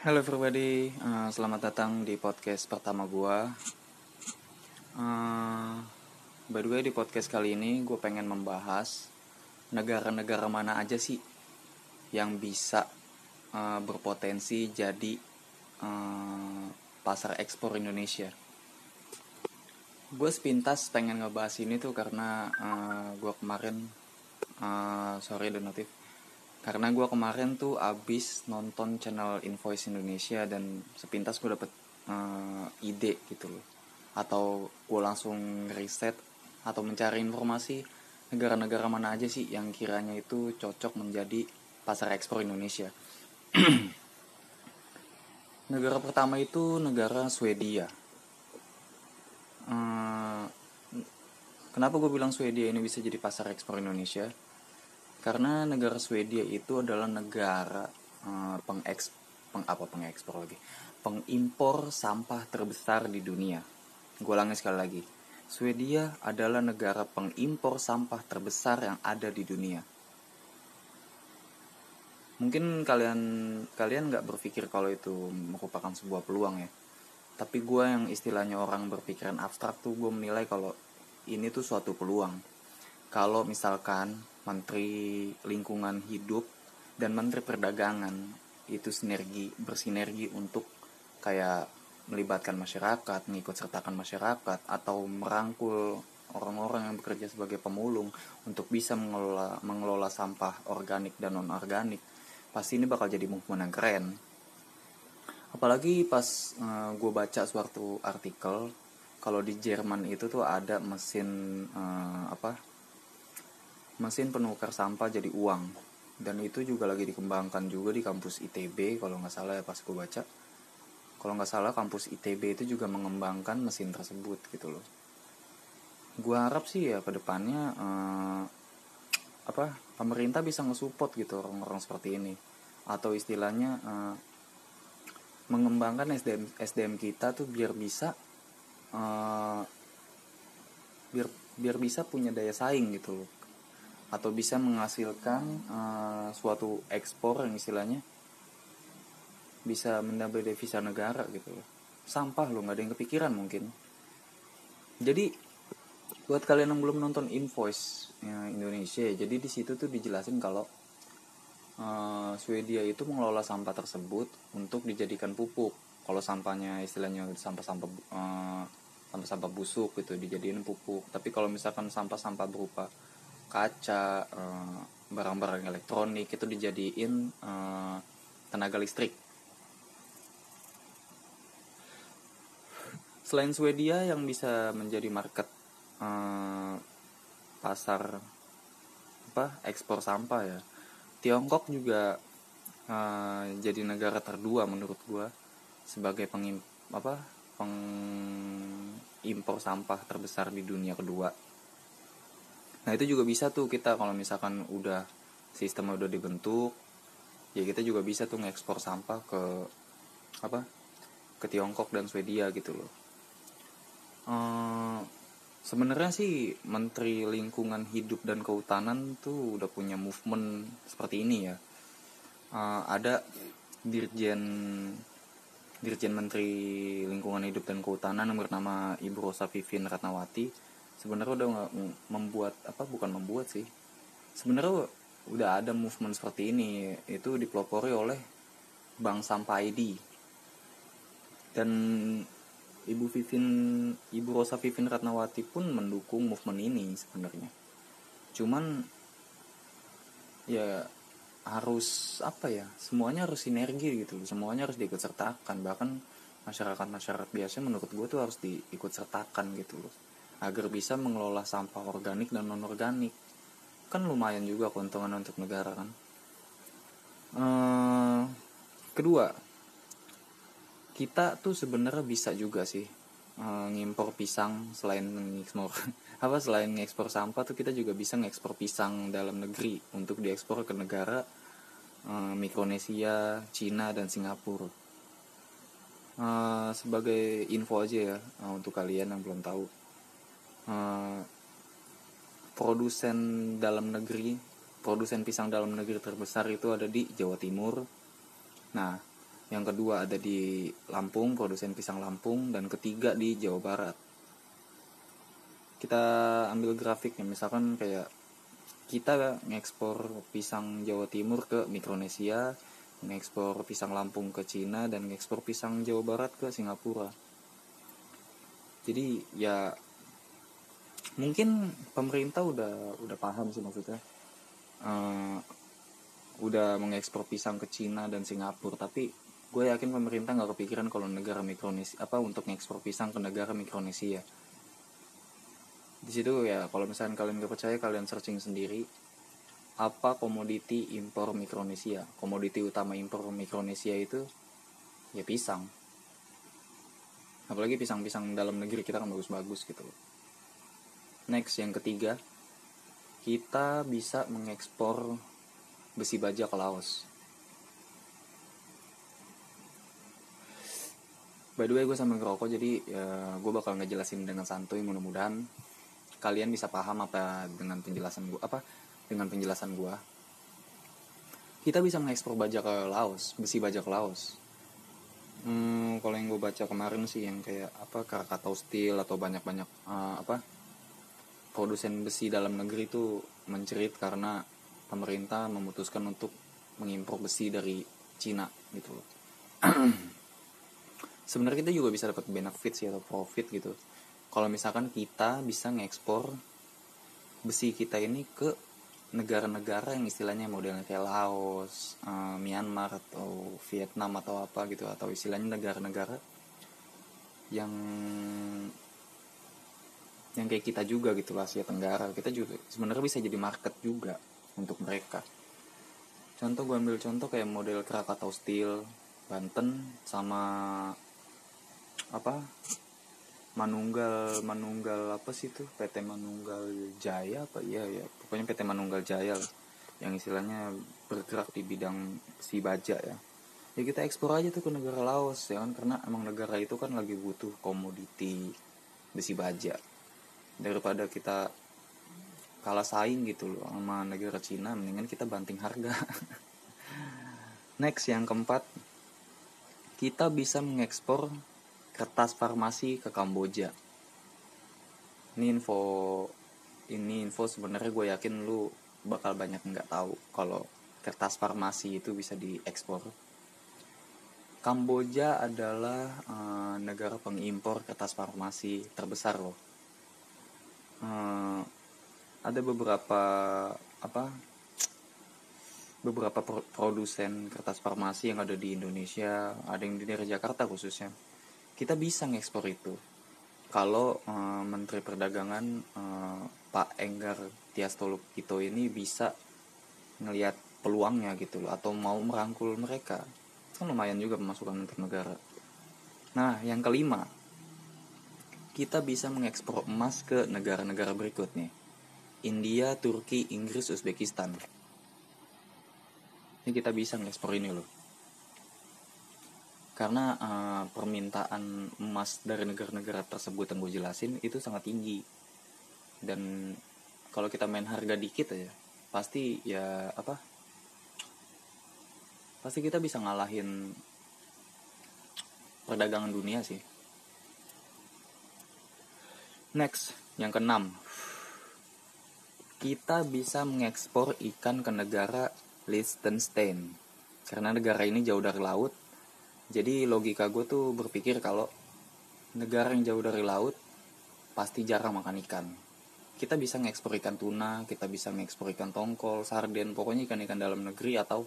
Halo everybody, uh, selamat datang di podcast pertama gue. Uh, by the way di podcast kali ini gue pengen membahas negara-negara mana aja sih yang bisa uh, berpotensi jadi uh, pasar ekspor Indonesia. Gue sepintas pengen ngebahas ini tuh karena uh, gue kemarin uh, sorry the notif karena gue kemarin tuh abis nonton channel Invoice Indonesia dan sepintas gue dapet uh, ide gitu loh. Atau gue langsung riset atau mencari informasi negara-negara mana aja sih yang kiranya itu cocok menjadi pasar ekspor Indonesia. Negara pertama itu negara Swedia. Uh, kenapa gue bilang Swedia ini bisa jadi pasar ekspor Indonesia karena negara Swedia itu adalah negara uh, pengeks peng apa pengekspor lagi pengimpor sampah terbesar di dunia. Gue ulangi sekali lagi. Swedia adalah negara pengimpor sampah terbesar yang ada di dunia. Mungkin kalian kalian nggak berpikir kalau itu merupakan sebuah peluang ya. Tapi gue yang istilahnya orang berpikiran abstrak tuh gue menilai kalau ini tuh suatu peluang. Kalau misalkan Menteri Lingkungan Hidup dan Menteri Perdagangan itu sinergi bersinergi untuk kayak melibatkan masyarakat, mengikut sertakan masyarakat atau merangkul orang-orang yang bekerja sebagai pemulung untuk bisa mengelola mengelola sampah organik dan non organik pasti ini bakal jadi movement yang keren. Apalagi pas uh, eh, gue baca suatu artikel kalau di Jerman itu tuh ada mesin uh, apa mesin penukar sampah jadi uang. Dan itu juga lagi dikembangkan juga di kampus ITB kalau nggak salah ya pas gue baca. Kalau nggak salah kampus ITB itu juga mengembangkan mesin tersebut gitu loh. Gue harap sih ya ke depannya eh, apa pemerintah bisa ngesupport gitu orang-orang seperti ini. Atau istilahnya eh, mengembangkan SDM SDM kita tuh biar bisa eh, biar biar bisa punya daya saing gitu loh atau bisa menghasilkan uh, suatu ekspor yang istilahnya bisa menambah devisa negara gitu loh. Sampah lo nggak ada yang kepikiran mungkin. Jadi buat kalian yang belum nonton invoice ya, Indonesia jadi di situ tuh dijelasin kalau uh, Swedia itu mengelola sampah tersebut untuk dijadikan pupuk. Kalau sampahnya istilahnya sampah-sampah uh, sampah-sampah busuk gitu dijadiin pupuk. Tapi kalau misalkan sampah-sampah berupa kaca eh, barang-barang elektronik itu dijadiin uh, tenaga listrik. Selain Swedia yang bisa menjadi market uh, pasar apa ekspor sampah ya Tiongkok juga uh, jadi negara terdua menurut gua sebagai pengim apa pengimpor sampah terbesar di dunia kedua nah itu juga bisa tuh kita kalau misalkan udah sistemnya udah dibentuk ya kita juga bisa tuh ngekspor sampah ke apa ke Tiongkok dan Swedia gitu loh. Ehm, sebenarnya sih Menteri Lingkungan Hidup dan Kehutanan tuh udah punya movement seperti ini ya. Ehm, ada Dirjen Dirjen Menteri Lingkungan Hidup dan Kehutanan yang bernama Ibu Rosa Vivin Ratnawati sebenarnya udah nggak membuat apa bukan membuat sih. Sebenarnya udah ada movement seperti ini itu dipelopori oleh Bank Sampah ID dan Ibu Vivin Ibu Rosa Vivin Ratnawati pun mendukung movement ini sebenarnya. Cuman ya harus apa ya semuanya harus sinergi gitu semuanya harus diikut sertakan. Bahkan masyarakat masyarakat biasa menurut gue tuh harus diikut sertakan gitu loh agar bisa mengelola sampah organik dan non organik kan lumayan juga keuntungan untuk negara kan? Ehm, kedua kita tuh sebenarnya bisa juga sih ehm, ngimpor pisang selain ngekspor apa selain ngekspor sampah tuh kita juga bisa ngekspor pisang dalam negeri untuk diekspor ke negara ehm, Mikronesia, Cina dan Singapura. Uh, sebagai info aja ya untuk kalian yang belum tahu Eh, produsen dalam negeri produsen pisang dalam negeri terbesar itu ada di Jawa Timur. Nah yang kedua ada di Lampung produsen pisang Lampung dan ketiga di Jawa Barat. Kita ambil grafiknya misalkan kayak kita ngekspor pisang Jawa Timur ke Mikronesia ngekspor pisang Lampung ke Cina dan ngekspor pisang Jawa Barat ke Singapura. Jadi ya mungkin pemerintah udah udah paham sih maksudnya. Uh, udah mengekspor pisang ke Cina dan Singapura tapi gue yakin pemerintah nggak kepikiran kalau negara Mikronesia apa untuk ngekspor pisang ke negara Mikronesia. Di situ ya kalau misalnya kalian gak percaya kalian searching sendiri apa komoditi impor Mikronesia? Komoditi utama impor Mikronesia itu ya pisang. Apalagi pisang-pisang dalam negeri kita kan bagus-bagus gitu loh next yang ketiga kita bisa mengekspor besi baja ke Laos. By the way gue sambil ngerokok jadi ya, gue bakal ngejelasin dengan santuy mudah-mudahan kalian bisa paham apa dengan penjelasan gue apa dengan penjelasan gue kita bisa mengekspor baja ke Laos besi baja ke Laos. Hmm, kalau yang gue baca kemarin sih yang kayak apa Krakatau Steel atau banyak-banyak uh, apa produsen besi dalam negeri itu mencerit karena pemerintah memutuskan untuk mengimpor besi dari Cina gitu loh. Sebenarnya kita juga bisa dapat benefit sih atau profit gitu. Kalau misalkan kita bisa ngekspor besi kita ini ke negara-negara yang istilahnya modelnya kayak Laos, uh, Myanmar atau Vietnam atau apa gitu atau istilahnya negara-negara yang yang kayak kita juga gitu lah Asia Tenggara. Kita juga sebenarnya bisa jadi market juga untuk mereka. Contoh gue ambil contoh kayak model Krakatau Steel Banten sama apa? Manunggal Manunggal apa sih itu? PT Manunggal Jaya apa? Iya ya pokoknya PT Manunggal Jaya lah yang istilahnya bergerak di bidang si baja ya. Ya kita ekspor aja tuh ke negara Laos ya kan? Karena emang negara itu kan lagi butuh komoditi besi baja daripada kita kalah saing gitu loh sama negara Cina mendingan kita banting harga. Next yang keempat kita bisa mengekspor kertas farmasi ke Kamboja. Ini info ini info sebenarnya gue yakin lu bakal banyak nggak tahu kalau kertas farmasi itu bisa diekspor. Kamboja adalah uh, negara pengimpor kertas farmasi terbesar loh uh, ada beberapa apa beberapa produsen kertas farmasi yang ada di Indonesia ada yang di daerah Jakarta khususnya. Kita bisa ngekspor itu. Kalau uh, Menteri Perdagangan uh, Pak Enggar Tias Tolukito ini bisa ngelihat peluangnya gitu loh atau mau merangkul mereka. Kan lumayan juga pemasukan untuk negara. Nah yang kelima kita bisa mengekspor emas ke negara-negara berikutnya India, Turki, Inggris, Uzbekistan. Ini kita bisa ngekspor ini loh. Karena uh, permintaan emas dari negara-negara tersebut yang gue jelasin itu sangat tinggi. Dan kalau kita main harga dikit aja pasti ya apa pasti kita bisa ngalahin perdagangan dunia sih next yang keenam. Kita bisa mengekspor ikan ke negara Liechtenstein. Karena negara ini jauh dari laut jadi logika gue tuh berpikir kalau negara yang jauh dari laut pasti jarang makan ikan. Kita bisa ngekspor ikan tuna kita bisa ngekspor ikan tongkol sarden pokoknya ikan-ikan dalam negeri atau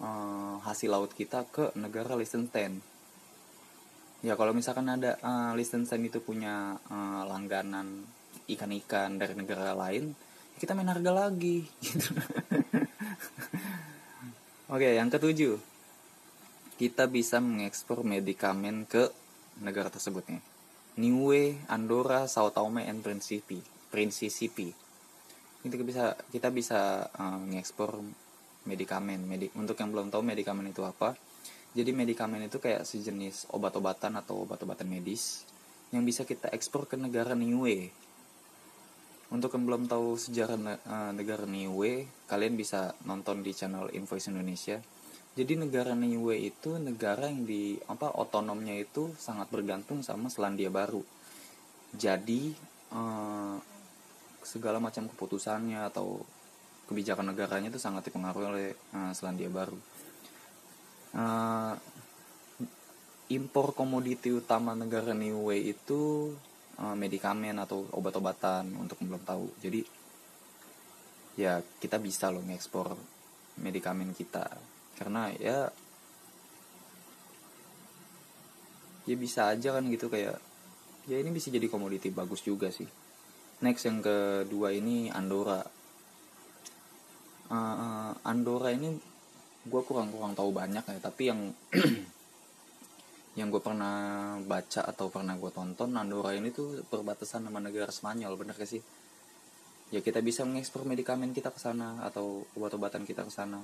uh, hasil laut kita ke negara Liechtenstein ya kalau misalkan ada uh, Liechtenstein itu punya uh, langganan ikan-ikan dari negara lain kita main harga lagi gitu oke yang ketujuh kita bisa mengekspor medikamen ke negara tersebut nih. Niue, Andorra, Sao Tome, and Principe. Principe. Kita bisa kita bisa uh, mengekspor medikamen. Medik untuk yang belum tahu medikamen itu apa, jadi medikamen itu kayak sejenis obat-obatan atau obat-obatan medis yang bisa kita ekspor ke negara Niue. Untuk yang belum tahu sejarah uh, negara Niue, kalian bisa nonton di channel Invoice Indonesia. Jadi negara Niue itu negara yang di apa otonomnya itu sangat bergantung sama Selandia Baru. Jadi eh, segala macam keputusannya atau kebijakan negaranya itu sangat dipengaruhi oleh eh, Selandia Baru eh, impor komoditi utama negara Niue itu eh, medikamen atau obat-obatan untuk belum tahu. Jadi ya kita bisa loh ngekspor medikamen kita. Karena ya ya bisa aja kan gitu kayak ya ini bisa jadi komoditi bagus juga sih. Next yang kedua ini Andorra. Uh, Andorra ini gue kurang kurang tahu banyak ya tapi yang yang gue pernah baca atau pernah gue tonton Andorra ini tuh perbatasan sama negara Spanyol bener gak sih? Ya kita bisa mengekspor medikamen kita ke sana atau obat-obatan kita ke sana.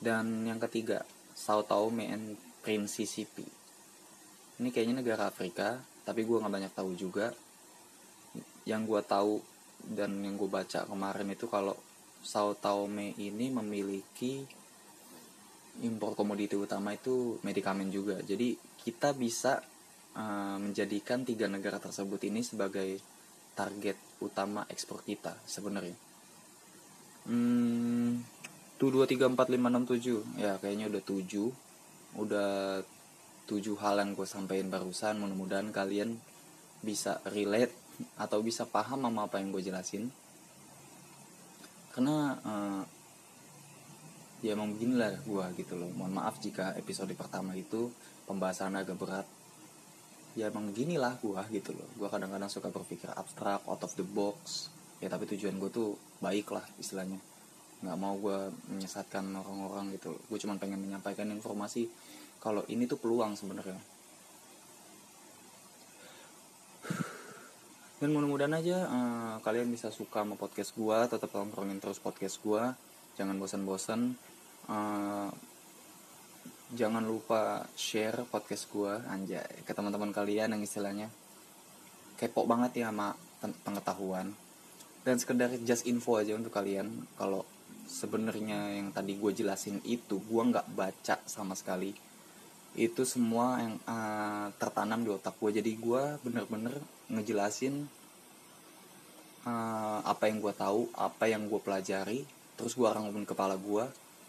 Dan yang ketiga Sao Tome and Principe. Ini kayaknya negara Afrika tapi gue nggak banyak tahu juga. Yang gue tahu dan yang gue baca kemarin itu kalau Sao Tome ini memiliki impor komoditi utama itu medikamen juga. Jadi kita bisa uh, menjadikan tiga negara tersebut ini sebagai target utama ekspor kita sebenarnya. Hmm, tuh dua tiga empat lima enam tujuh. Ya kayaknya udah tujuh. Udah tujuh hal yang gue sampaikan barusan. Mudah-mudahan kalian bisa relate atau bisa paham sama apa yang gue jelasin. Karena uh, ya emang beginilah gue gitu loh. Mohon maaf jika episode pertama itu pembahasan agak berat. Ya emang gini lah gue gitu loh. Gue kadang-kadang suka berpikir abstrak out of the box. Ya tapi tujuan gue tuh baik lah istilahnya. Nggak mau gue menyesatkan orang-orang gitu gue cuma pengen menyampaikan informasi kalau ini tuh peluang sebenarnya. Dan mudah-mudahan aja uh, kalian bisa suka sama podcast gue tetap nongkrongin terus podcast gue jangan bosan-bosan uh, jangan lupa share podcast gue anjay ke teman-teman kalian yang istilahnya. Kepo banget ya sama pengetahuan. Dan sekedar just info aja untuk kalian kalau sebenarnya yang tadi gue jelasin itu gue nggak baca sama sekali. Itu semua yang uh, tertanam di otak gue jadi gue bener-bener ngejelasin uh, apa yang gue tahu apa yang gue pelajari terus gue orang kepala gue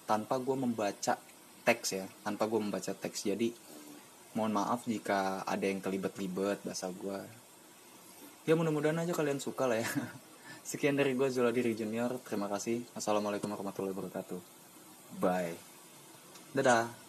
tanpa gue membaca teks ya tanpa gue membaca teks. Jadi mohon maaf jika ada yang kelibet-libet bahasa gue ya mudah-mudahan aja kalian suka lah ya. Sekian dari gue Zula Diri Junior. Terima kasih. Assalamualaikum warahmatullahi wabarakatuh. Bye. Dadah